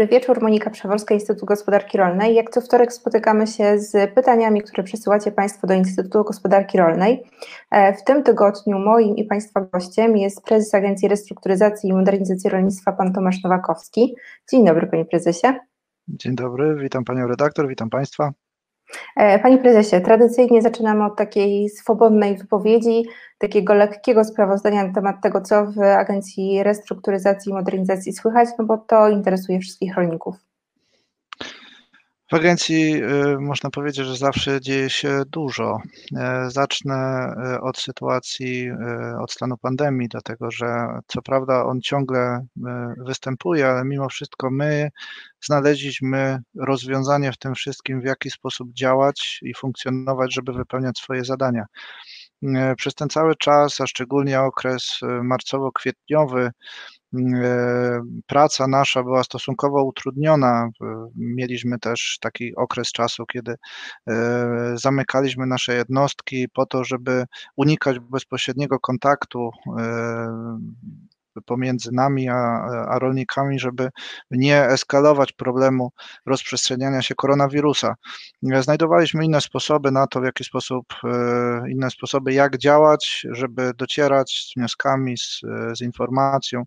Dobry wieczór, Monika Przeworska, Instytut Gospodarki Rolnej. Jak co wtorek spotykamy się z pytaniami, które przesyłacie Państwo do Instytutu Gospodarki Rolnej. E, w tym tygodniu moim i Państwa gościem jest prezes Agencji Restrukturyzacji i Modernizacji Rolnictwa, pan Tomasz Nowakowski. Dzień dobry, panie prezesie. Dzień dobry, witam panią redaktor, witam Państwa. E, panie prezesie, tradycyjnie zaczynamy od takiej swobodnej wypowiedzi, takiego lekkiego sprawozdania na temat tego, co w Agencji Restrukturyzacji i Modernizacji słychać, no bo to interesuje wszystkich rolników. W agencji y, można powiedzieć, że zawsze dzieje się dużo. E, zacznę y, od sytuacji, y, od stanu pandemii, dlatego że co prawda on ciągle występuje, ale mimo wszystko my znaleźliśmy rozwiązanie w tym wszystkim, w jaki sposób działać i funkcjonować, żeby wypełniać swoje zadania. Przez ten cały czas, a szczególnie okres marcowo-kwietniowy, praca nasza była stosunkowo utrudniona. Mieliśmy też taki okres czasu, kiedy e, zamykaliśmy nasze jednostki po to, żeby unikać bezpośredniego kontaktu e, pomiędzy nami a, a rolnikami, żeby nie eskalować problemu rozprzestrzeniania się koronawirusa. Znajdowaliśmy inne sposoby na to, w jaki sposób, e, inne sposoby, jak działać, żeby docierać z wnioskami, z, z informacją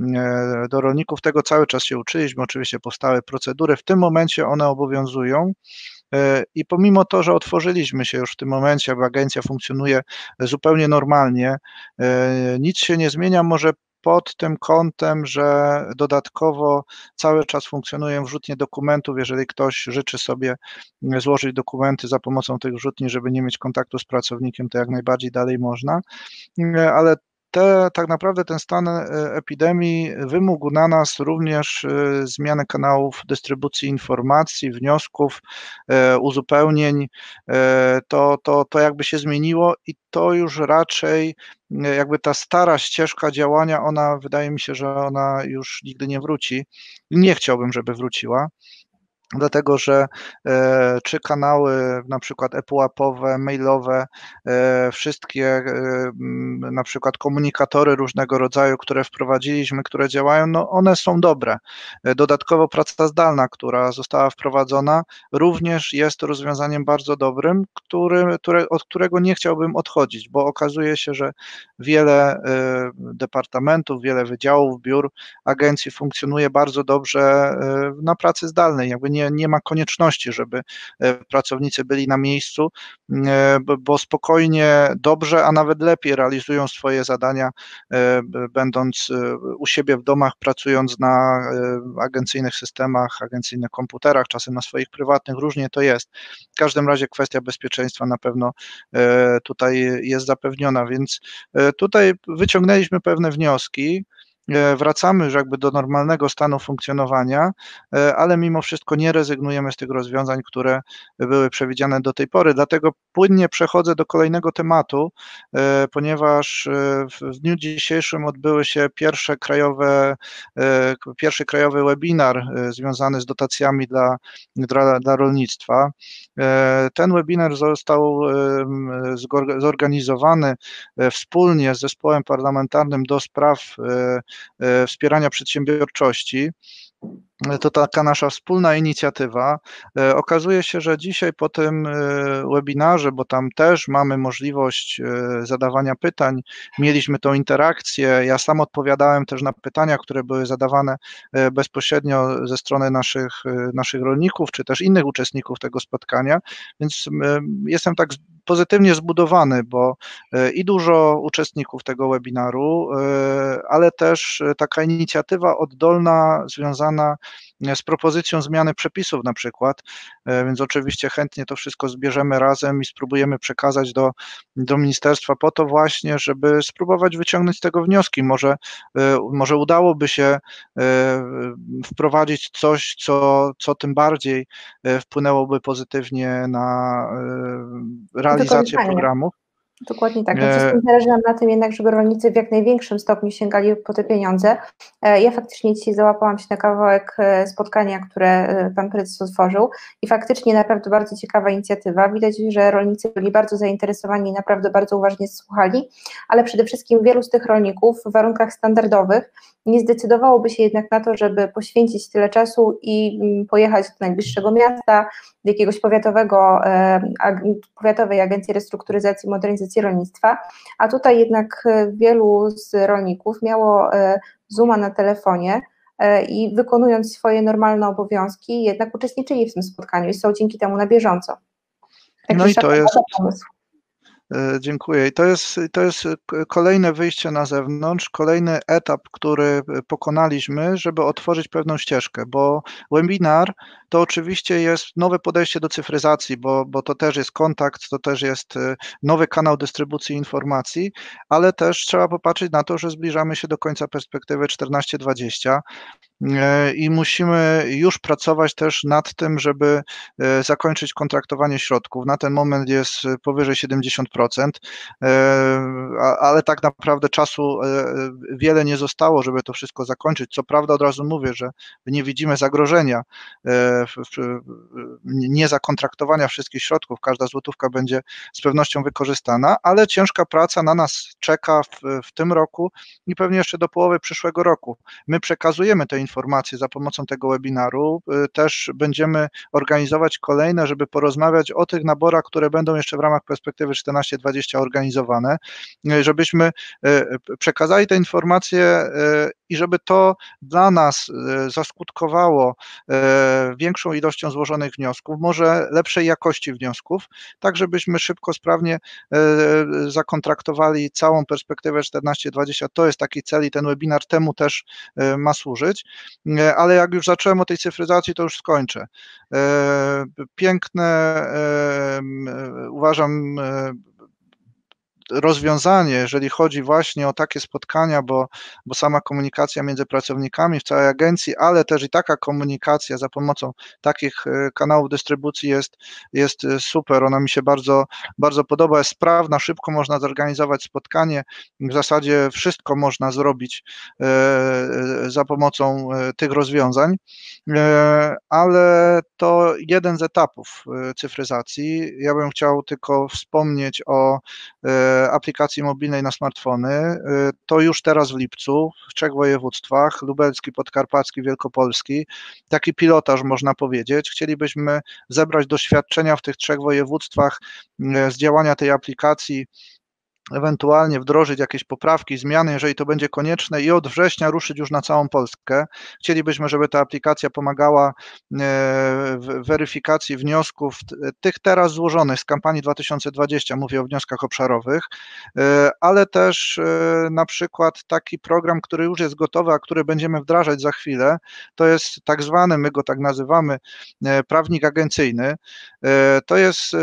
e, do rolników. Tego cały czas się uczyliśmy. Oczywiście powstały procedury. W tym momencie one obowiązują. E, I pomimo to, że otworzyliśmy się już w tym momencie, agencja funkcjonuje zupełnie normalnie, nic się nie zmienia. Może pod tym kątem, że dodatkowo cały czas funkcjonuje wrzutnie dokumentów. Jeżeli ktoś życzy sobie złożyć dokumenty za pomocą tych wrzutni, żeby nie mieć kontaktu z pracownikiem, to jak najbardziej dalej można, ale te, tak naprawdę ten stan e, epidemii wymógł na nas również e, zmiany kanałów dystrybucji informacji, wniosków, e, uzupełnień. To, to, to jakby się zmieniło i to już raczej jakby ta stara ścieżka działania, ona wydaje mi się, że ona już nigdy nie wróci. Nie chciałbym, żeby wróciła dlatego że e, czy kanały na przykład ePUAP-owe, mailowe, e, wszystkie e, na przykład komunikatory różnego rodzaju, które wprowadziliśmy, które działają, no one są dobre. Dodatkowo praca zdalna, która została wprowadzona, również jest rozwiązaniem bardzo dobrym, który, które, od którego nie chciałbym odchodzić, bo okazuje się, że wiele departamentów, wiele wydziałów, biur, agencji funkcjonuje bardzo dobrze na pracy zdalnej, jakby nie, nie ma konieczności, żeby e, pracownicy byli na miejscu, e, bo spokojnie, dobrze, a nawet lepiej realizują swoje zadania, e, będąc u siebie w domach, pracując na agencyjnych systemach, agencyjnych komputerach, czasem na swoich prywatnych, różnie to jest. W każdym razie kwestia bezpieczeństwa na pewno tutaj jest zapewniona, więc tutaj wyciągnęliśmy pewne wnioski. E, wracamy już jakby do normalnego stanu funkcjonowania, e, ale mimo wszystko nie rezygnujemy z tych rozwiązań, które były przewidziane do tej pory. Dlatego płynnie przechodzę do kolejnego tematu, e, ponieważ w dniu dzisiejszym odbyły się pierwsze krajowe, pierwszy krajowy webinar związany z dotacjami dla, dla, dla rolnictwa. Ten webinar został zorganizowany wspólnie z zespołem parlamentarnym do spraw wspierania przedsiębiorczości. To taka nasza wspólna inicjatywa. E, okazuje się, że dzisiaj po tym e, webinarze, bo tam też mamy możliwość zadawania pytań, mieliśmy tą interakcję. Ja sam odpowiadałem też na pytania, które były zadawane bezpośrednio ze strony naszych, naszych rolników, czy też innych uczestników tego spotkania, więc jestem tak pozytywnie zbudowany, bo e, i dużo uczestników tego webinaru, e, ale też e, taka inicjatywa oddolna związana z propozycją zmiany przepisów na przykład, więc oczywiście chętnie to wszystko zbierzemy razem i spróbujemy przekazać do, do ministerstwa po to właśnie, żeby spróbować wyciągnąć z tego wnioski. Może, może udałoby się wprowadzić coś, co, co tym bardziej wpłynęłoby pozytywnie na realizację programów. Dokładnie tak. No wszystkim zależy nam na tym jednak, żeby rolnicy w jak największym stopniu sięgali po te pieniądze. E, ja faktycznie dzisiaj załapałam się na kawałek e, spotkania, które e, pan prezes otworzył i faktycznie naprawdę bardzo ciekawa inicjatywa. Widać, że rolnicy byli bardzo zainteresowani i naprawdę bardzo uważnie słuchali, ale przede wszystkim wielu z tych rolników w warunkach standardowych nie zdecydowałoby się jednak na to, żeby poświęcić tyle czasu i mm, pojechać do najbliższego miasta, do jakiegoś powiatowego, powiatowej agencji restrukturyzacji i modernizacji rolnictwa, a tutaj jednak wielu z rolników miało Zooma na telefonie, i wykonując swoje normalne obowiązki, jednak uczestniczyli w tym spotkaniu i są dzięki temu na bieżąco. Także no i to jest. Pomysł. E, dziękuję. I to jest, to jest kolejne wyjście na zewnątrz, kolejny etap, który pokonaliśmy, żeby otworzyć pewną ścieżkę, bo webinar to oczywiście jest nowe podejście do cyfryzacji, bo, bo to też jest kontakt, to też jest e, nowy kanał dystrybucji informacji, ale też trzeba popatrzeć na to, że zbliżamy się do końca perspektywy 14-20 e, i musimy już pracować też nad tym, żeby zakończyć kontraktowanie środków. Na ten moment jest powyżej 70%. E, ale tak naprawdę czasu e, wiele nie zostało, żeby to wszystko zakończyć. Co prawda od razu mówię, że nie widzimy zagrożenia e, nie zakontraktowania wszystkich środków, każda złotówka będzie z pewnością wykorzystana, ale ciężka praca na nas czeka w, w tym roku i pewnie jeszcze do połowy przyszłego roku. My przekazujemy te informacje za pomocą tego webinaru, też będziemy organizować kolejne, żeby porozmawiać o tych naborach, które będą jeszcze w ramach perspektywy 14 20 organizowane, e, żebyśmy e, przekazali te informacje e, i żeby to dla nas zaskutkowało większą ilością złożonych wniosków, może lepszej jakości wniosków, tak żebyśmy szybko, sprawnie zakontraktowali całą perspektywę 14-20. To jest taki cel i ten webinar temu też ma służyć, ale jak już zacząłem o tej cyfryzacji, to już skończę. Piękne, uważam, rozwiązanie, jeżeli chodzi właśnie o takie spotkania, bo, bo sama komunikacja między pracownikami w całej agencji, ale też i taka komunikacja za pomocą takich e, kanałów dystrybucji jest, jest e, super. Ona mi się bardzo, bardzo podoba, jest sprawna, szybko można zorganizować spotkanie. W zasadzie wszystko można zrobić e, za pomocą tych rozwiązań, ale to jeden z etapów cyfryzacji. Ja bym chciał tylko wspomnieć o aplikacji mobilnej na smartfony. Y, to już teraz w lipcu w trzech województwach, lubelski, podkarpacki, wielkopolski. Taki pilotaż można powiedzieć. Chcielibyśmy zebrać doświadczenia w tych trzech województwach y, z działania tej aplikacji ewentualnie wdrożyć jakieś poprawki, zmiany, jeżeli to będzie konieczne i od września ruszyć już na całą Polskę. Chcielibyśmy, żeby ta aplikacja pomagała e, w weryfikacji wniosków tych teraz złożonych z kampanii 2020, mówię o wnioskach obszarowych, e, ale też e, na przykład taki program, który już jest gotowy, a który będziemy wdrażać za chwilę, to jest tak zwany, my go tak nazywamy, prawnik agencyjny. To jest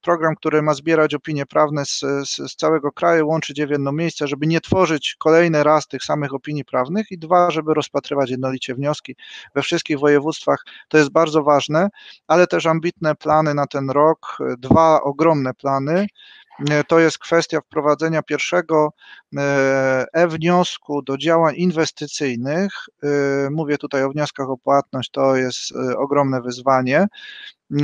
program, który ma zbierać opinie prawne z, z całego kraju, łączyć je w jedno miejsce, żeby nie tworzyć kolejny raz tych samych opinii prawnych i dwa, żeby rozpatrywać jednolicie wnioski we wszystkich województwach. To jest bardzo ważne, ale też ambitne plany na ten rok, dwa ogromne plany. To jest kwestia wprowadzenia pierwszego e, e-wniosku do działań inwestycyjnych. E, mówię tutaj o wnioskach o płatność, to jest e, ogromne wyzwanie.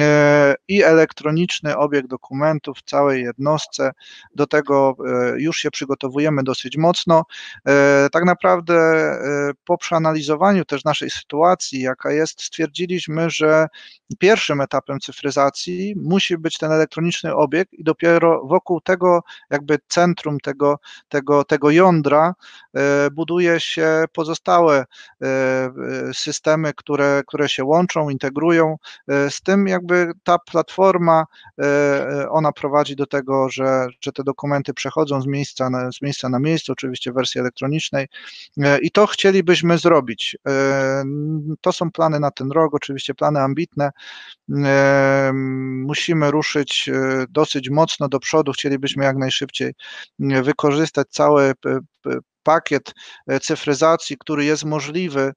E, i elektroniczny obieg dokumentów w całej jednostce. Do tego e, już się przygotowujemy dosyć mocno. E, tak naprawdę po przeanalizowaniu też naszej sytuacji, jaka jest, stwierdziliśmy, że pierwszym etapem cyfryzacji musi być ten elektroniczny obieg i dopiero wokół tego jakby centrum tego, tego, tego jądra buduje się pozostałe systemy, które, które się łączą, integrują z tym, jakby ta platforma, e, e, ona prowadzi do tego, że, że te dokumenty przechodzą z miejsca, na, z miejsca na miejsce, oczywiście w wersji elektronicznej e, i to chcielibyśmy zrobić. To są plany na ten rok, oczywiście plany ambitne. Musimy ruszyć dosyć mocno do przodu, chcielibyśmy jak najszybciej wykorzystać całe pakiet cyfryzacji, który jest możliwy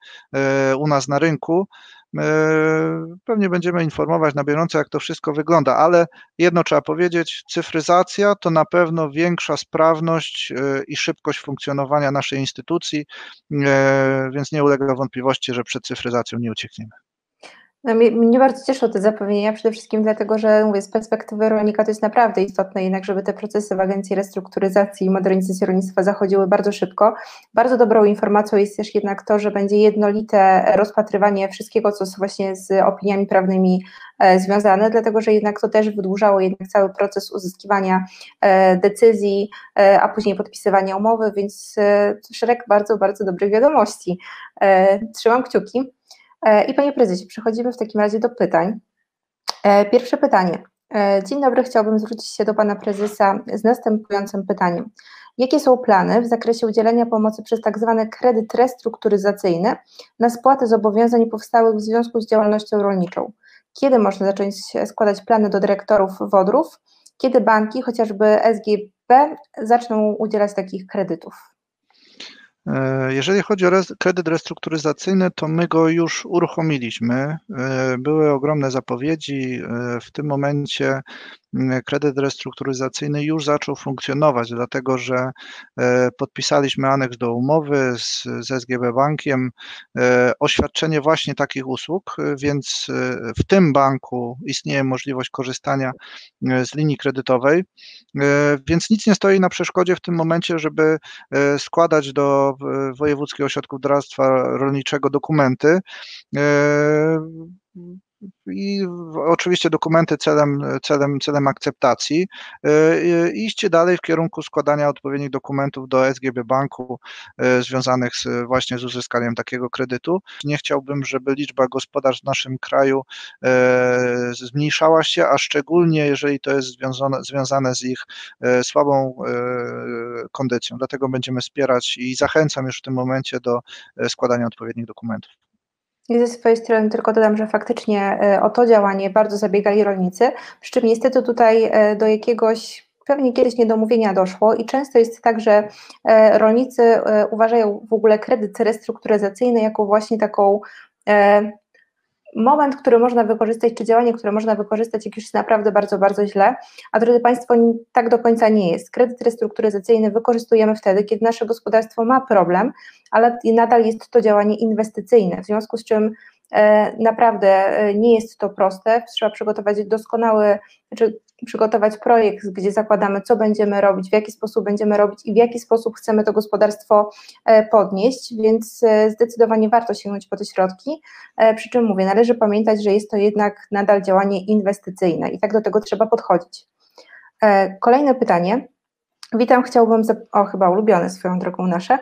u nas na rynku, Pewnie będziemy informować na bieżąco, jak to wszystko wygląda, ale jedno trzeba powiedzieć: cyfryzacja to na pewno większa sprawność e, i szybkość funkcjonowania naszej instytucji, e, więc nie ulega wątpliwości, że przed cyfryzacją nie uciekniemy. No, mnie, mnie, bardzo cieszą te zapewnienia, przede wszystkim dlatego, że mówię, z perspektywy rolnika to jest naprawdę istotne jednak, żeby te procesy w Agencji Restrukturyzacji i Modernizacji Rolnictwa zachodziły bardzo szybko. Bardzo dobrą informacją jest też jednak to, że będzie jednolite rozpatrywanie wszystkiego, co jest właśnie z opiniami prawnymi e, związane, dlatego że jednak to też wydłużało jednak cały proces uzyskiwania e, decyzji, e, a później podpisywania umowy, więc szereg bardzo, bardzo dobrych wiadomości. Trzymam kciuki. E, I panie prezesie, przechodzimy w takim razie do pytań. E, pierwsze pytanie. E, dzień dobry, chciałbym zwrócić się do pana prezesa z następującym pytaniem. Jakie są plany w zakresie udzielenia pomocy przez tak zwany kredyt restrukturyzacyjny na spłatę zobowiązań powstałych w związku z działalnością rolniczą? Kiedy można zacząć składać plany do dyrektorów wodrów? Kiedy banki, chociażby SGB, zaczną udzielać takich kredytów? E, jeżeli chodzi o kredyt restrukturyzacyjny, to my go już uruchomiliśmy. E, były ogromne zapowiedzi. E, w tym momencie kredyt restrukturyzacyjny już zaczął funkcjonować, dlatego że podpisaliśmy aneks do umowy z, z SGB Bankiem, oświadczenie właśnie takich usług, więc w tym banku istnieje możliwość korzystania z linii kredytowej, więc nic nie stoi na przeszkodzie w tym momencie, żeby składać do Wojewódzkiego Ośrodku Doradztwa Rolniczego dokumenty i oczywiście dokumenty celem, celem, celem akceptacji, y, iść dalej w kierunku składania odpowiednich dokumentów do SGB Banku y, związanych z, właśnie z uzyskaniem takiego kredytu. Nie chciałbym, żeby liczba gospodarstw w naszym kraju zmniejszała się, a szczególnie jeżeli to jest związane, związane z ich słabą kondycją. Dlatego będziemy wspierać i zachęcam już w tym momencie do składania odpowiednich dokumentów. I ze swojej strony tylko dodam, że faktycznie e, o to działanie bardzo zabiegali rolnicy, przy czym niestety tutaj e, do jakiegoś pewnie kiedyś niedomówienia doszło i często jest tak, że e, rolnicy uważają w ogóle kredyt restrukturyzacyjny jako właśnie taką moment, który można wykorzystać, czy działanie, które można wykorzystać, jak już jest naprawdę bardzo, bardzo źle, a drodzy Państwo, tak do końca nie jest. Kredyt restrukturyzacyjny wykorzystujemy wtedy, kiedy nasze gospodarstwo ma problem, ale nadal jest to działanie inwestycyjne, w związku z czym E, naprawdę e, nie jest to proste. Trzeba przygotować doskonały, znaczy przygotować projekt, gdzie zakładamy, co będziemy robić, w jaki sposób będziemy robić i w jaki sposób chcemy to gospodarstwo e, podnieść, więc zdecydowanie warto sięgnąć po te środki. Przy czym mówię, należy pamiętać, że jest to jednak nadal działanie inwestycyjne i tak do tego trzeba podchodzić. Kolejne pytanie. Witam, chciałbym, o chyba ulubione swoją drogą nasze,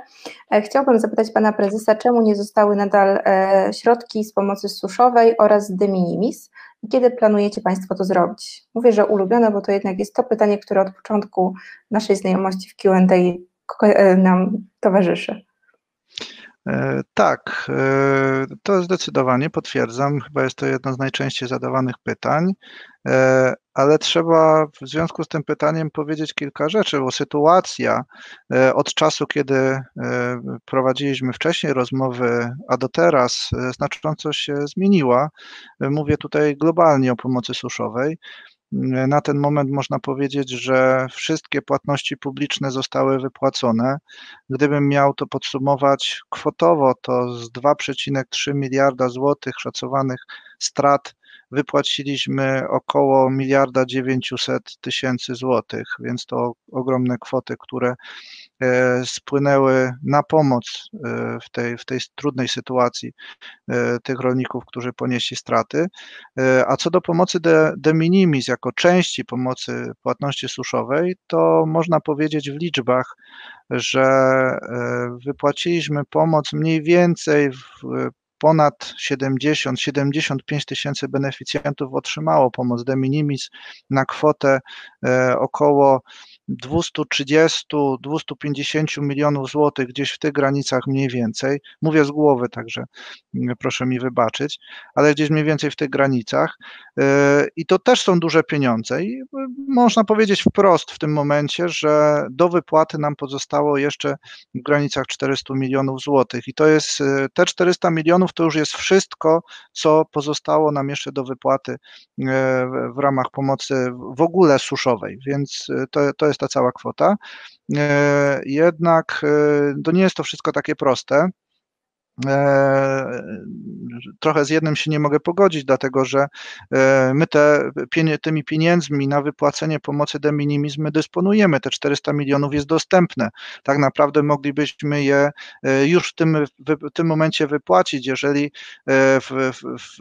e, chciałbym zapytać Pana Prezesa, czemu nie zostały nadal e, środki z pomocy suszowej oraz de minimis kiedy planujecie Państwo to zrobić? Mówię, że ulubione, bo to jednak jest to pytanie, które od początku naszej znajomości w Q&A e, nam towarzyszy. Tak, to zdecydowanie potwierdzam. Chyba jest to jedno z najczęściej zadawanych pytań. E, ale trzeba w związku z tym pytaniem powiedzieć kilka rzeczy, bo sytuacja e, od czasu, kiedy e, prowadziliśmy wcześniej rozmowy, a do teraz znacząco się zmieniła. Mówię tutaj globalnie o pomocy suszowej. Na ten moment można powiedzieć, że wszystkie płatności publiczne zostały wypłacone. Gdybym miał to podsumować kwotowo, to z 2,3 miliarda złotych szacowanych strat wypłaciliśmy około miliarda 900 tysięcy złotych, więc to ogromne kwoty, które e, spłynęły na pomoc e, w tej, w tej trudnej sytuacji e, tych rolników, którzy ponieśli straty. A co do pomocy de, de minimis, jako części pomocy płatności suszowej, to można powiedzieć w liczbach, że wypłaciliśmy pomoc mniej więcej w ponad 70-75 tysięcy beneficjentów otrzymało pomoc de minimis na kwotę e, około 230-250 milionów złotych, gdzieś w tych granicach mniej więcej. Mówię z głowy, także mm, proszę mi wybaczyć, ale gdzieś mniej więcej w tych granicach. E, I to też są duże pieniądze. I e, można powiedzieć wprost w tym momencie, że do wypłaty nam pozostało jeszcze w granicach 400 milionów złotych. I to jest e, te 400 milionów to już jest wszystko, co pozostało nam jeszcze do wypłaty w ramach pomocy w ogóle suszowej. Więc to, to jest jest ta cała kwota. E, jednak e, to nie jest to wszystko takie proste. E, trochę z jednym się nie mogę pogodzić, dlatego że e, my te, tymi pieniędzmi na wypłacenie pomocy de minimis my dysponujemy, te 400 milionów jest dostępne. Tak naprawdę moglibyśmy je e, już w tym, w tym momencie wypłacić, jeżeli w, w, w,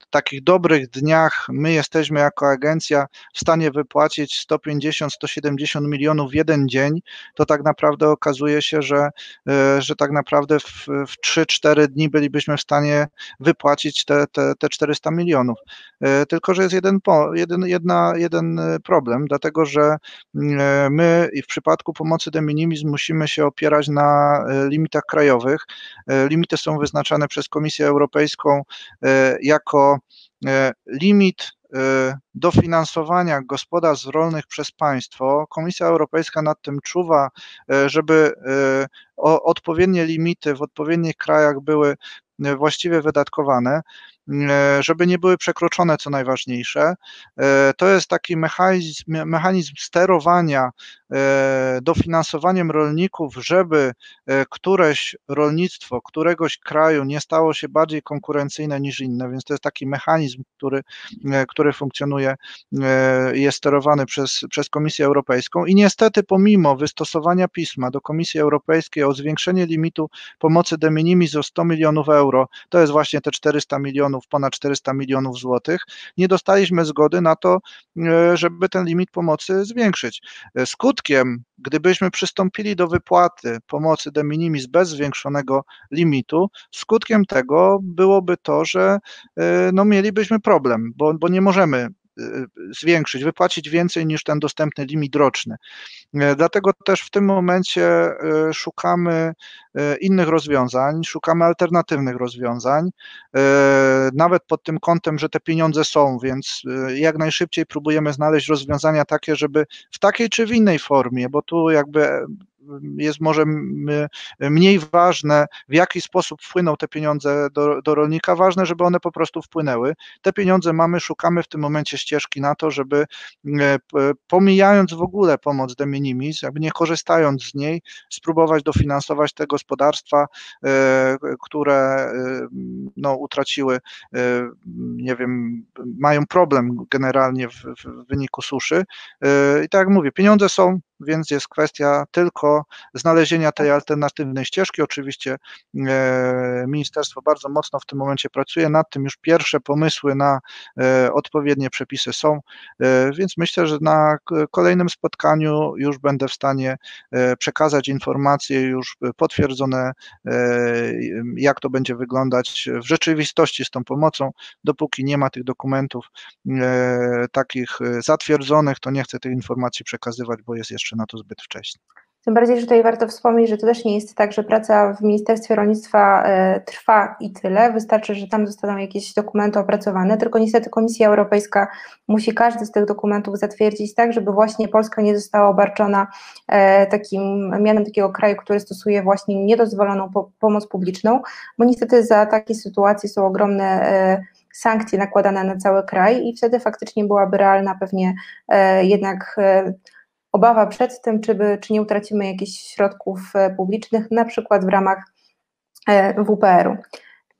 w takich dobrych dniach my jesteśmy jako agencja w stanie wypłacić 150-170 milionów w jeden dzień, to tak naprawdę okazuje się, że, że tak naprawdę w, w 3-4 dni bylibyśmy w stanie wypłacić te, te, te 400 milionów. E, tylko, że jest jeden, jeden, jedna, jeden problem, dlatego że e, my w przypadku pomocy de minimis musimy się opierać na e, limitach krajowych. Limity są wyznaczane przez Komisję Europejską jako limit dofinansowania gospodarstw rolnych przez państwo. Komisja Europejska nad tym czuwa, żeby odpowiednie limity w odpowiednich krajach były właściwie wydatkowane. E, żeby nie były przekroczone, co najważniejsze. E, to jest taki mechanizm, mechanizm sterowania e, dofinansowaniem rolników, żeby któreś rolnictwo któregoś kraju nie stało się bardziej konkurencyjne niż inne, więc to jest taki mechanizm, który, który funkcjonuje, jest sterowany przez, przez Komisję Europejską i niestety pomimo wystosowania pisma do Komisji Europejskiej o zwiększenie limitu pomocy de minimis o 100 milionów euro, to jest właśnie te 400 milionów milionów, ponad 400 milionów złotych, nie dostaliśmy zgody na to, e, żeby ten limit pomocy zwiększyć. E, skutkiem, gdybyśmy przystąpili do wypłaty pomocy de minimis bez zwiększonego limitu, skutkiem tego byłoby to, że e, no, mielibyśmy problem, bo, bo nie możemy zwiększyć, wypłacić więcej niż ten dostępny limit roczny. E, dlatego też w tym momencie e, szukamy e, innych rozwiązań, szukamy alternatywnych rozwiązań, nawet pod tym kątem, że te pieniądze są, więc jak najszybciej próbujemy znaleźć rozwiązania takie, żeby w takiej czy w innej formie, bo tu jakby jest może mniej ważne, w jaki sposób wpłyną te pieniądze do, do rolnika, ważne, żeby one po prostu wpłynęły. Te pieniądze mamy, szukamy w tym momencie ścieżki na to, żeby e, pomijając w ogóle pomoc de minimis, jakby nie korzystając z niej, spróbować dofinansować te gospodarstwa, e, które e, no, utraciły, nie wiem, mają problem generalnie w, w wyniku suszy. I tak jak mówię, pieniądze są, więc jest kwestia tylko znalezienia tej alternatywnej ścieżki. Oczywiście e, ministerstwo bardzo mocno w tym momencie pracuje nad tym, już pierwsze pomysły na e, odpowiednie przepisy są, e, więc myślę, że na kolejnym spotkaniu już będę w stanie przekazać informacje już potwierdzone, jak to będzie wyglądać w rzeczywistości z tą pomocą. Dopóki nie ma tych dokumentów takich zatwierdzonych, to nie chcę tych informacji przekazywać, bo jest jeszcze jeszcze na to zbyt wcześnie. Tym bardziej, że tutaj warto wspomnieć, że to też nie jest tak, że praca w Ministerstwie Rolnictwa e, trwa i tyle. Wystarczy, że tam zostaną jakieś dokumenty opracowane, tylko niestety Komisja Europejska musi każdy z tych dokumentów zatwierdzić tak, żeby właśnie Polska nie została obarczona e, takim mianem takiego kraju, który stosuje właśnie niedozwoloną pomoc publiczną, bo niestety za takie sytuacje są ogromne e, sankcje nakładane na cały kraj i wtedy faktycznie byłaby realna pewnie jednak obawa przed tym, czy, by, czy nie utracimy jakichś środków e, publicznych, na przykład w ramach e, WPR-u.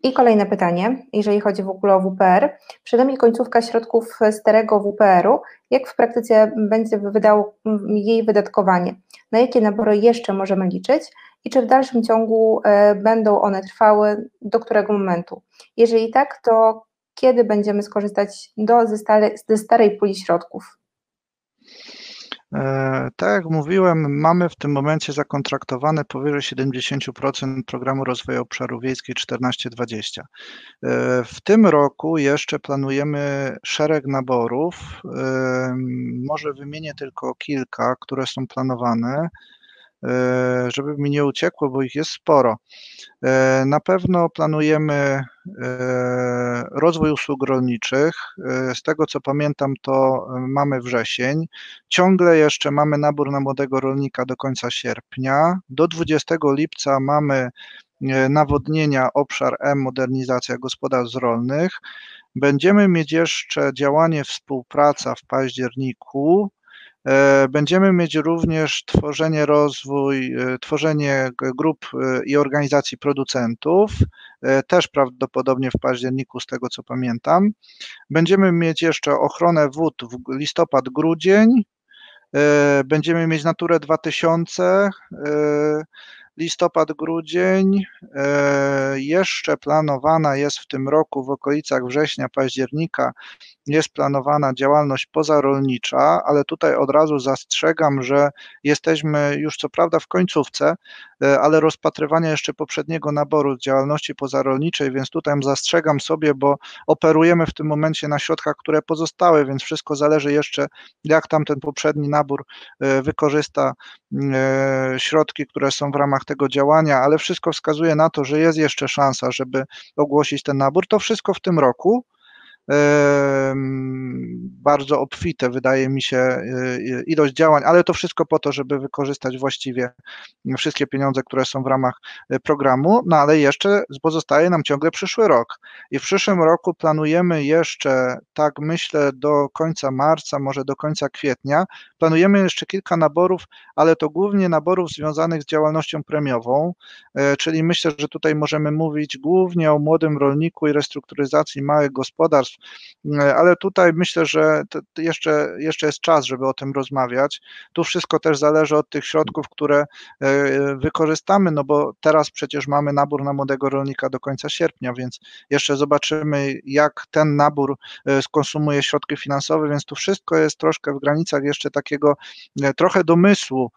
I kolejne pytanie, jeżeli chodzi w ogóle o WPR. Przede nami końcówka środków starego WPR-u. Jak w praktyce będzie wydało jej wydatkowanie? Na jakie nabory jeszcze możemy liczyć? I czy w dalszym ciągu e, będą one trwały? Do którego momentu? Jeżeli tak, to kiedy będziemy skorzystać do, ze, stare, ze starej puli środków? E, tak jak mówiłem, mamy w tym momencie zakontraktowane powyżej 70% programu rozwoju obszarów wiejskich 14-20. E, w tym roku jeszcze planujemy szereg naborów. E, może wymienię tylko kilka, które są planowane. E, żeby mi nie uciekło, bo ich jest sporo. E, na pewno planujemy e, rozwój usług rolniczych. Z tego co pamiętam, to mamy wrzesień. Ciągle jeszcze mamy nabór na młodego rolnika do końca sierpnia. Do 20 lipca mamy nawodnienia obszar M, modernizacja gospodarstw rolnych. Będziemy mieć jeszcze działanie współpraca w październiku Będziemy mieć również tworzenie, rozwój, tworzenie grup i organizacji producentów, też prawdopodobnie w październiku, z tego co pamiętam. Będziemy mieć jeszcze ochronę wód w listopad, grudzień. Będziemy mieć Naturę 2000, listopad, grudzień. Jeszcze planowana jest w tym roku w okolicach września, października jest planowana działalność pozarolnicza, ale tutaj od razu zastrzegam, że jesteśmy już co prawda w końcówce, e, ale rozpatrywania jeszcze poprzedniego naboru działalności pozarolniczej, więc tutaj zastrzegam sobie, bo operujemy w tym momencie na środkach, które pozostały, więc wszystko zależy jeszcze, jak tamten poprzedni nabór e, wykorzysta e, środki, które są w ramach tego działania, ale wszystko wskazuje na to, że jest jeszcze szansa, żeby ogłosić ten nabór. To wszystko w tym roku bardzo obfite, wydaje mi się, e, e, ilość działań, ale to wszystko po to, żeby wykorzystać właściwie wszystkie pieniądze, które są w ramach e, programu, no ale jeszcze pozostaje nam ciągle przyszły rok. I w przyszłym roku planujemy jeszcze, tak myślę, do końca marca, może do końca kwietnia, planujemy jeszcze kilka naborów, ale to głównie naborów związanych z działalnością premiową, czyli myślę, że tutaj możemy mówić głównie o młodym rolniku i restrukturyzacji małych gospodarstw, E, ale tutaj myślę, że jeszcze, jeszcze jest czas, żeby o tym rozmawiać. Tu wszystko też zależy od tych środków, które e, wykorzystamy, no bo teraz przecież mamy nabór na młodego rolnika do końca sierpnia, więc jeszcze zobaczymy, jak ten nabór e, skonsumuje środki finansowe, więc tu wszystko jest troszkę w granicach jeszcze takiego trochę domysłu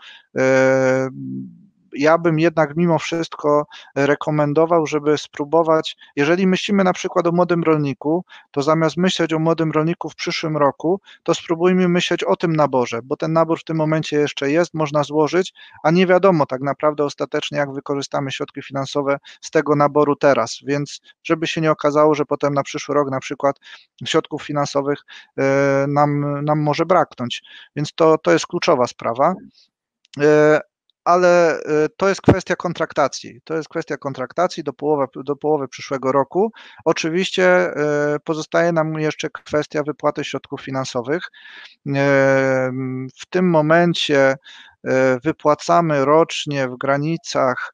ja bym jednak mimo wszystko rekomendował, żeby spróbować, jeżeli myślimy na przykład o młodym rolniku, to zamiast myśleć o młodym rolniku w przyszłym roku, to spróbujmy myśleć o tym naborze, bo ten nabór w tym momencie jeszcze jest, można złożyć, a nie wiadomo tak naprawdę ostatecznie, jak wykorzystamy środki finansowe z tego naboru teraz, więc żeby się nie okazało, że potem na przyszły rok na przykład środków finansowych e, nam, nam może braknąć. Więc to, to jest kluczowa sprawa. Ale y, to jest kwestia kontraktacji. To jest kwestia kontraktacji do połowy, do połowy przyszłego roku. Oczywiście y, pozostaje nam jeszcze kwestia wypłaty środków finansowych. Y, w tym momencie wypłacamy rocznie w granicach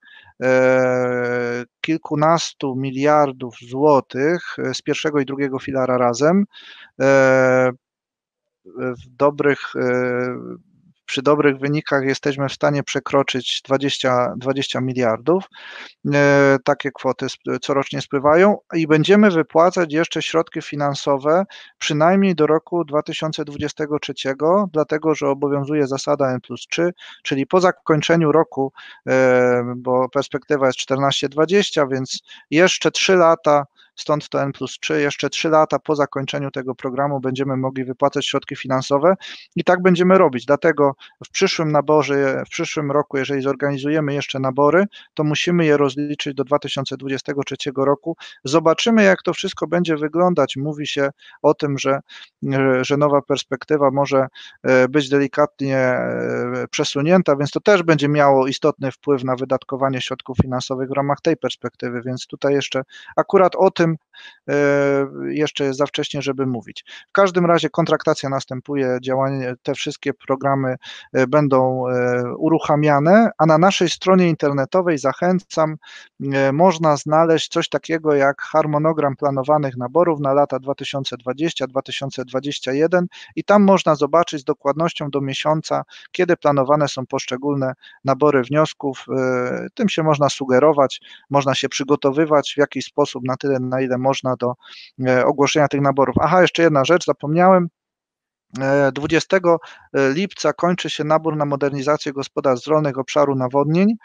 kilkunastu miliardów złotych z pierwszego i drugiego filara razem. W dobrych przy dobrych wynikach jesteśmy w stanie przekroczyć 20, 20 miliardów. E, takie kwoty corocznie spływają i będziemy wypłacać jeszcze środki finansowe przynajmniej do roku 2023, dlatego że obowiązuje zasada N plus 3, czyli po zakończeniu roku, e, bo perspektywa jest 14-20, więc jeszcze 3 lata stąd to N plus 3. Jeszcze 3 lata po zakończeniu tego programu będziemy mogli wypłacać środki finansowe i tak będziemy robić. Dlatego w przyszłym naborze, w przyszłym roku, jeżeli zorganizujemy jeszcze nabory, to musimy je rozliczyć do 2023 roku. Zobaczymy, jak to wszystko będzie wyglądać. Mówi się o tym, że, że nowa perspektywa może e, być delikatnie e, przesunięta, więc to też będzie miało istotny wpływ na wydatkowanie środków finansowych w ramach tej perspektywy, więc tutaj jeszcze akurat o tym, tym e, jeszcze jest za wcześnie, żeby mówić. W każdym razie kontraktacja następuje, działanie, te wszystkie programy e, będą e, uruchamiane, a na naszej stronie internetowej zachęcam, można znaleźć coś takiego jak harmonogram planowanych naborów na lata 2020-2021 i tam można zobaczyć z dokładnością do miesiąca, kiedy planowane są poszczególne nabory wniosków. Tym się można sugerować, można się przygotowywać w jakiś sposób na tyle, na ile można do e, ogłoszenia tych naborów. Aha, jeszcze jedna rzecz, zapomniałem. 20 e, lipca kończy się nabór na modernizację gospodarstw rolnych obszaru nawodnień.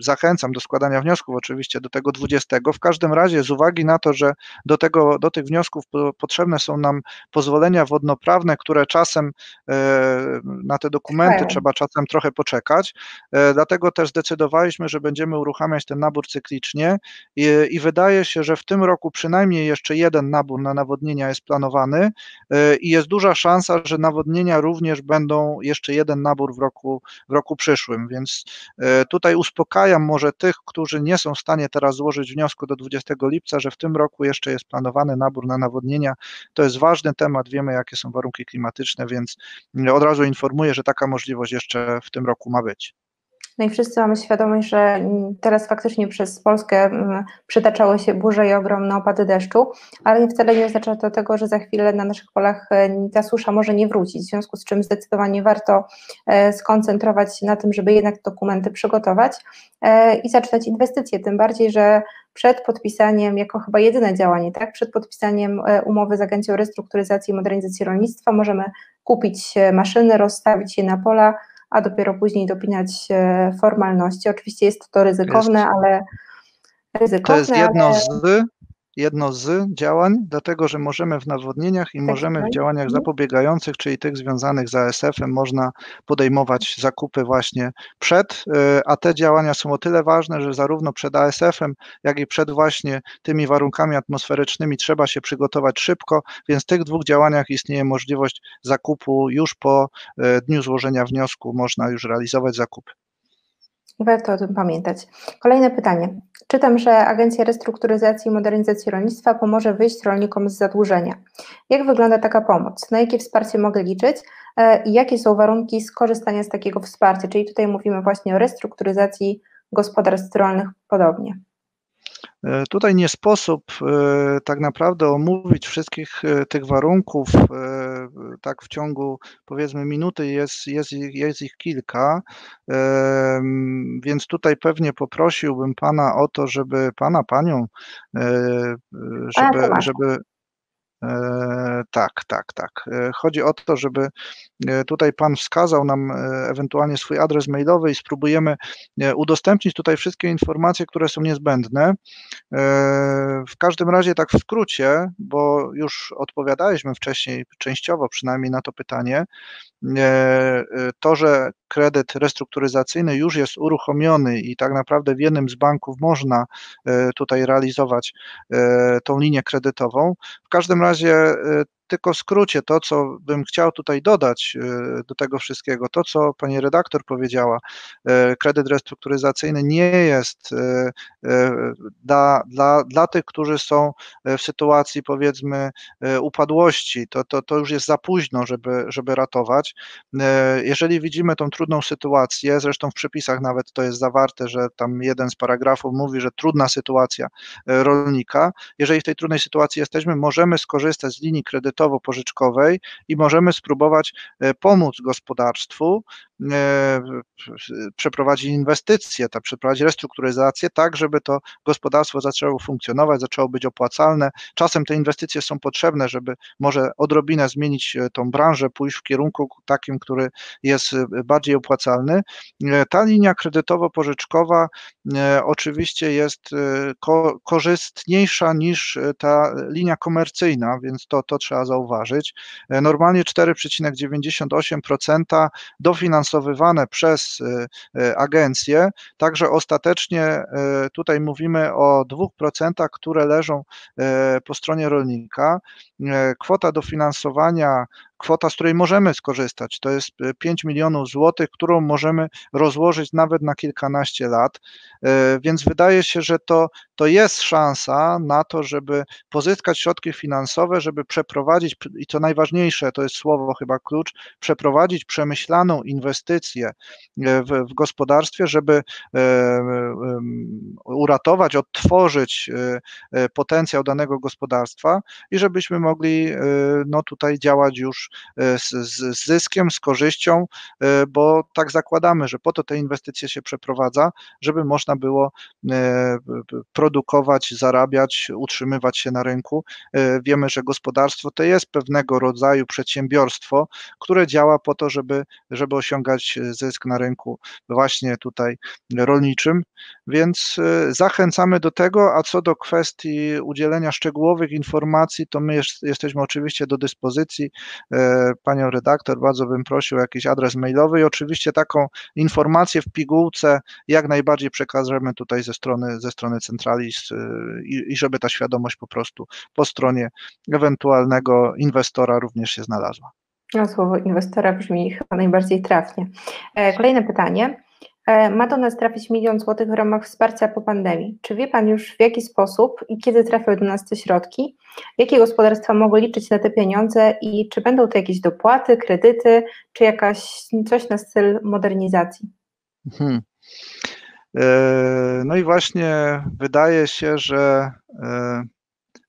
Zachęcam do składania wniosków oczywiście do tego 20. W każdym razie z uwagi na to, że do, tego, do tych wniosków potrzebne są nam pozwolenia wodnoprawne, które czasem e, na te dokumenty trzeba czasem trochę poczekać, e, dlatego też zdecydowaliśmy, że będziemy uruchamiać ten nabór cyklicznie i, i wydaje się, że w tym roku przynajmniej jeszcze jeden nabór na nawodnienia jest planowany e, i jest duża szansa, że nawodnienia również będą jeszcze jeden nabór w roku, w roku przyszłym więc e, tutaj uspokajam uspokajam może tych, którzy nie są w stanie teraz złożyć wniosku do 20 lipca, że w tym roku jeszcze jest planowany nabór na nawodnienia. To jest ważny temat, wiemy jakie są warunki klimatyczne, więc od razu informuję, że taka możliwość jeszcze w tym roku ma być. No i wszyscy mamy świadomość, że teraz faktycznie przez Polskę mm, przytaczały się burze i ogromne opady deszczu, ale wcale nie oznacza to tego, że za chwilę na naszych polach e, ta susza może nie wrócić, w związku z czym zdecydowanie warto e, skoncentrować się na tym, żeby jednak dokumenty przygotować e, i zaczynać inwestycje, tym bardziej, że przed podpisaniem, jako chyba jedyne działanie, tak, przed podpisaniem umowy z Agencją Restrukturyzacji i Modernizacji Rolnictwa możemy kupić maszyny, rozstawić je na pola, a dopiero później dopinać formalności. Oczywiście jest to ryzykowne, jest, ale ryzykowne. To jest jedno ale... z jedno z działań, dlatego że możemy w nawodnieniach i tak, możemy w tak. działaniach mhm. zapobiegających, czyli tych związanych z ASF-em, można podejmować zakupy właśnie przed, e, a te działania są o tyle ważne, że zarówno przed ASF-em, jak i przed właśnie tymi warunkami atmosferycznymi trzeba się przygotować szybko, więc w tych dwóch działaniach istnieje możliwość zakupu już po e, dniu złożenia wniosku, można już realizować zakupy. Warto o tym pamiętać. Kolejne pytanie. Czytam, że Agencja Restrukturyzacji i Modernizacji Rolnictwa pomoże wyjść rolnikom z zadłużenia. Jak wygląda taka pomoc? Na jakie wsparcie mogę liczyć e, i jakie są warunki skorzystania z takiego wsparcia? Czyli tutaj mówimy właśnie o restrukturyzacji gospodarstw rolnych podobnie. E, tutaj nie sposób e, tak naprawdę omówić wszystkich e, tych warunków tak w ciągu powiedzmy minuty, jest, jest, jest ich kilka, więc tutaj pewnie poprosiłbym Pana o to, żeby Pana, Panią, żeby, żeby E, tak, tak, tak. E, chodzi o to, żeby e, tutaj Pan wskazał nam ewentualnie swój adres mailowy i spróbujemy udostępnić tutaj wszystkie informacje, które są niezbędne. W każdym razie, tak w skrócie, bo już odpowiadaliśmy wcześniej, częściowo przynajmniej na to pytanie, to, że kredyt restrukturyzacyjny już jest uruchomiony i tak naprawdę w jednym z banków można tutaj realizować tą linię kredytową. W każdym razie razie y, tylko w skrócie to, co bym chciał tutaj dodać e, do tego wszystkiego, to, co pani redaktor powiedziała, e, kredyt restrukturyzacyjny nie jest e, dla, dla, dla tych, którzy są w sytuacji powiedzmy upadłości, to, to, to już jest za późno, żeby, żeby ratować. Jeżeli widzimy tą trudną sytuację, zresztą w przepisach nawet to jest zawarte, że tam jeden z paragrafów mówi, że trudna sytuacja rolnika, jeżeli w tej trudnej sytuacji jesteśmy, możemy skorzystać z linii kredytowej, kredytowo-pożyczkowej i możemy spróbować e, pomóc gospodarstwu e, przeprowadzić inwestycje, tak, przeprowadzić restrukturyzację, tak, żeby to gospodarstwo zaczęło funkcjonować, zaczęło być opłacalne. Czasem te inwestycje są potrzebne, żeby może odrobinę zmienić e, tą branżę, pójść w kierunku takim, który jest bardziej opłacalny. Ta linia kredytowo-pożyczkowa oczywiście jest korzystniejsza niż ta linia komercyjna, więc to, to trzeba zauważyć. E, normalnie 4,98% dofinansowywane przez e, e, agencję, także ostatecznie tutaj mówimy o 2%, które leżą po stronie rolnika. Kwota dofinansowania kwota, z której możemy skorzystać. To jest 5 milionów złotych, którą możemy rozłożyć nawet na kilkanaście lat. Więc wydaje się, że to, to jest szansa na to, żeby pozyskać środki finansowe, żeby przeprowadzić, i co najważniejsze, to jest słowo chyba klucz, przeprowadzić przemyślaną inwestycję e, w, w gospodarstwie, żeby e, uratować, odtworzyć e, potencjał danego gospodarstwa i żebyśmy mogli no, tutaj działać już z, z zyskiem, z korzyścią, bo tak zakładamy, że po to te inwestycje się przeprowadza, żeby można było produkować, zarabiać, utrzymywać się na rynku. Wiemy, że gospodarstwo to jest pewnego rodzaju przedsiębiorstwo, które działa po to, żeby, żeby osiągać zysk na rynku właśnie tutaj rolniczym, więc e, zachęcamy do tego, a co do kwestii udzielenia szczegółowych informacji, to my jest, jesteśmy oczywiście do dyspozycji. Panią redaktor, bardzo bym prosił o jakiś adres mailowy i oczywiście taką informację w pigułce jak najbardziej przekażemy tutaj ze strony, ze strony centrali i, i żeby ta świadomość po prostu po stronie ewentualnego inwestora również się znalazła. No, słowo inwestora brzmi chyba najbardziej trafnie. E, kolejne pytanie. E, ma do nas trafić milion złotych w ramach wsparcia po pandemii. Czy wie Pan już w jaki sposób i kiedy trafią do nas te środki? Jakie gospodarstwa mogą liczyć na te pieniądze i czy będą to jakieś dopłaty, kredyty, czy jakaś coś na styl modernizacji? Hmm. E, no i właśnie wydaje się, że e,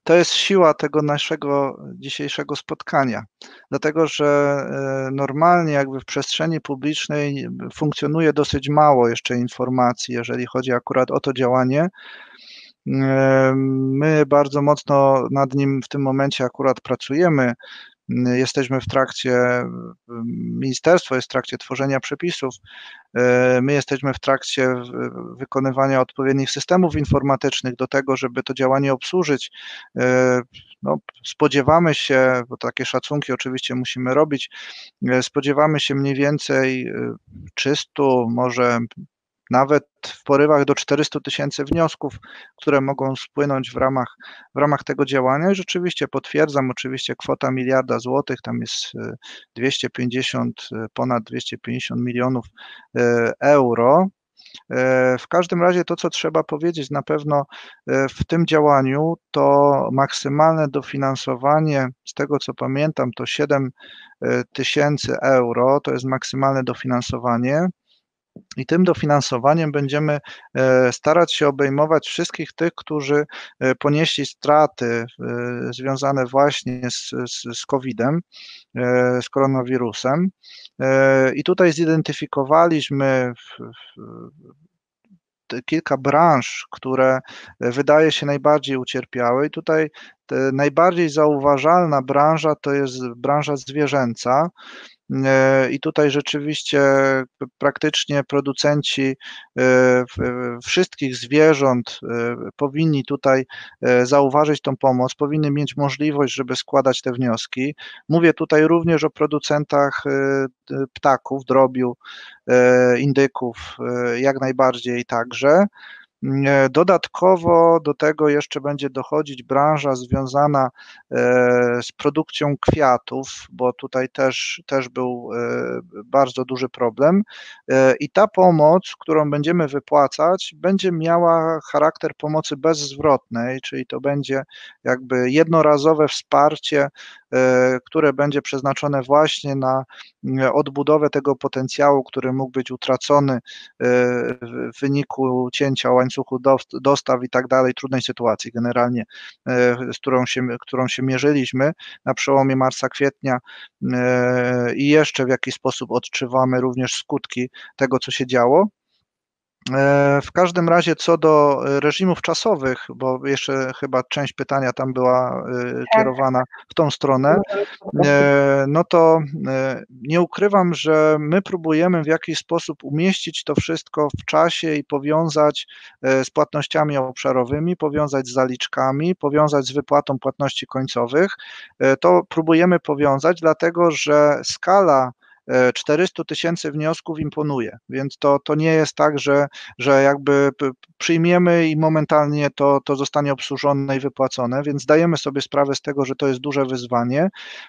to jest siła tego naszego dzisiejszego spotkania, dlatego że e, normalnie jakby w przestrzeni publicznej funkcjonuje dosyć mało jeszcze informacji, jeżeli chodzi akurat o to działanie. My bardzo mocno nad nim w tym momencie akurat pracujemy. Jesteśmy w trakcie, ministerstwo jest w trakcie tworzenia przepisów, my jesteśmy w trakcie wykonywania odpowiednich systemów informatycznych do tego, żeby to działanie obsłużyć. No, spodziewamy się, bo takie szacunki oczywiście musimy robić, spodziewamy się mniej więcej 300, może nawet w porywach do 400 tysięcy wniosków, które mogą spłynąć w ramach, w ramach tego działania. I rzeczywiście potwierdzam, oczywiście kwota miliarda złotych, tam jest 250, e, e, ponad 250 milionów e, euro. W każdym razie to, co trzeba powiedzieć na pewno w tym działaniu, to maksymalne dofinansowanie, z tego co pamiętam, to 7 tysięcy euro, to jest maksymalne dofinansowanie. I tym dofinansowaniem będziemy e, starać się obejmować wszystkich tych, którzy e, ponieśli straty e, związane właśnie z, z, z COVID-em, z koronawirusem. I tutaj zidentyfikowaliśmy w, w, kilka branż, które wydaje się najbardziej ucierpiały. I tutaj najbardziej zauważalna branża to jest branża zwierzęca. E, I tutaj rzeczywiście praktycznie producenci e, wszystkich zwierząt e, powinni tutaj zauważyć tą pomoc, powinny mieć możliwość, żeby składać te wnioski. Mówię tutaj również o producentach ptaków, drobiu, indyków, jak najbardziej także. E, dodatkowo do tego jeszcze będzie dochodzić branża związana e, z produkcją kwiatów, bo tutaj też, też był e, bardzo duży problem. I ta pomoc, którą będziemy wypłacać, będzie miała charakter pomocy bezzwrotnej, czyli to będzie jakby jednorazowe wsparcie które będzie przeznaczone właśnie na odbudowę tego potencjału, który mógł być utracony w wyniku cięcia łańcuchu dostaw i tak dalej, trudnej sytuacji generalnie, z którą się, którą się mierzyliśmy na przełomie marca, kwietnia i jeszcze w jakiś sposób odczuwamy również skutki tego, co się działo. E, w każdym razie co do reżimów czasowych, bo jeszcze chyba część pytania tam była e, tak. kierowana w tą stronę, e, no to nie ukrywam, że my próbujemy w jakiś sposób umieścić to wszystko w czasie i powiązać z płatnościami obszarowymi, powiązać z zaliczkami, powiązać z wypłatą płatności końcowych. To próbujemy powiązać, dlatego że skala 400 tysięcy wniosków imponuje, więc to, to nie jest tak, że, że jakby przyjmiemy i momentalnie to, to zostanie obsłużone i wypłacone, więc zdajemy sobie sprawę z tego, że to jest duże wyzwanie.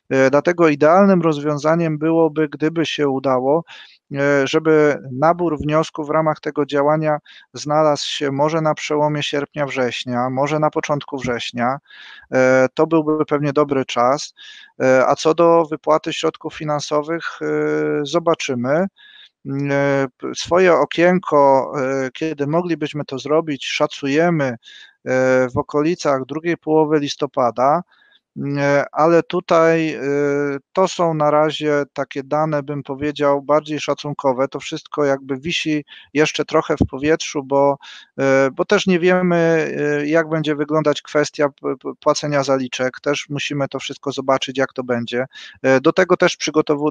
E, dlatego idealnym rozwiązaniem byłoby, gdyby się udało, E, żeby nabór wniosków w ramach tego działania znalazł się może na przełomie sierpnia, września, może na początku września. E, to byłby pewnie dobry czas. E, a co do wypłaty środków finansowych, zobaczymy. Swoje okienko, kiedy moglibyśmy to zrobić, szacujemy w okolicach drugiej połowy listopada. E, ale tutaj e, to są na razie takie dane, bym powiedział, bardziej szacunkowe. To wszystko jakby wisi jeszcze trochę w powietrzu, bo, e, bo też nie wiemy, jak będzie wyglądać kwestia płacenia zaliczek. Też musimy to wszystko zobaczyć, jak to będzie. Do tego też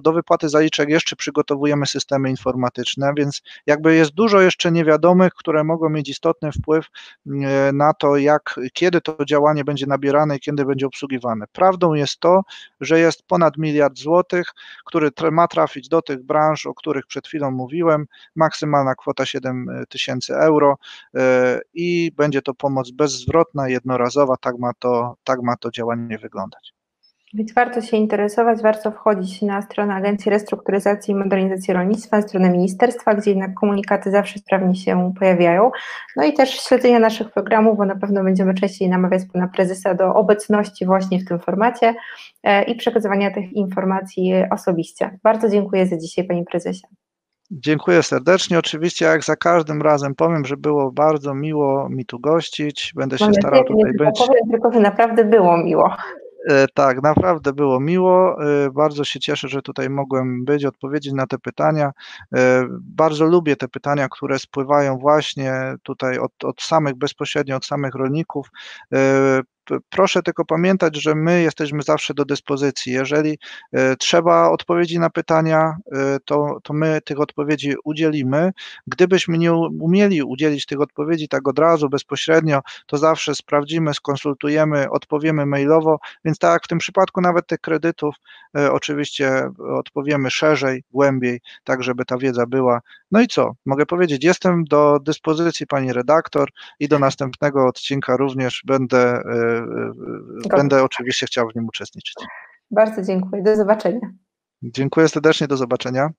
do wypłaty zaliczek jeszcze przygotowujemy systemy informatyczne, więc jakby jest dużo jeszcze niewiadomych, które mogą mieć istotny wpływ na to, jak, kiedy to działanie będzie nabierane i kiedy będzie obsługiwane. Prawdą jest to, że jest ponad miliard złotych, który ma trafić do tych branż, o których przed chwilą mówiłem, maksymalna kwota 7 e, tysięcy euro e, i będzie to pomoc bezzwrotna, jednorazowa, tak ma to, tak ma to działanie wyglądać. Więc warto się interesować, warto wchodzić na stronę Agencji Restrukturyzacji i Modernizacji Rolnictwa, na stronę ministerstwa, gdzie jednak komunikaty zawsze sprawnie się pojawiają. No i też śledzenia naszych programów, bo na pewno będziemy częściej namawiać pana prezesa do obecności właśnie w tym formacie e, i przekazywania tych informacji osobiście. Bardzo dziękuję za dzisiaj, panie prezesie. Dziękuję serdecznie. Oczywiście, jak za każdym razem powiem, że było bardzo miło mi tu gościć. Będę się Mam starał tutaj nie być. powiem, tylko że naprawdę było miło. E, Tak, naprawdę było miło. E, Bardzo się cieszę, że tutaj mogłem być, odpowiedzieć na te pytania. E, Bardzo lubię te pytania, które spływają właśnie tutaj od, od samych, bezpośrednio od samych rolników. Proszę tylko pamiętać, że my jesteśmy zawsze do dyspozycji. Jeżeli e, trzeba odpowiedzi na pytania, e, to, to my tych odpowiedzi udzielimy. Gdybyśmy nie umieli udzielić tych odpowiedzi tak od razu, bezpośrednio, to zawsze sprawdzimy, skonsultujemy, odpowiemy mailowo, więc tak jak w tym przypadku nawet tych kredytów, e, oczywiście odpowiemy szerzej, głębiej, tak żeby ta wiedza była. No i co? Mogę powiedzieć, jestem do dyspozycji pani redaktor i do następnego odcinka również będę, e, e, będę oczywiście chciał w nim uczestniczyć. Bardzo dziękuję. Do zobaczenia. Dziękuję serdecznie, do zobaczenia.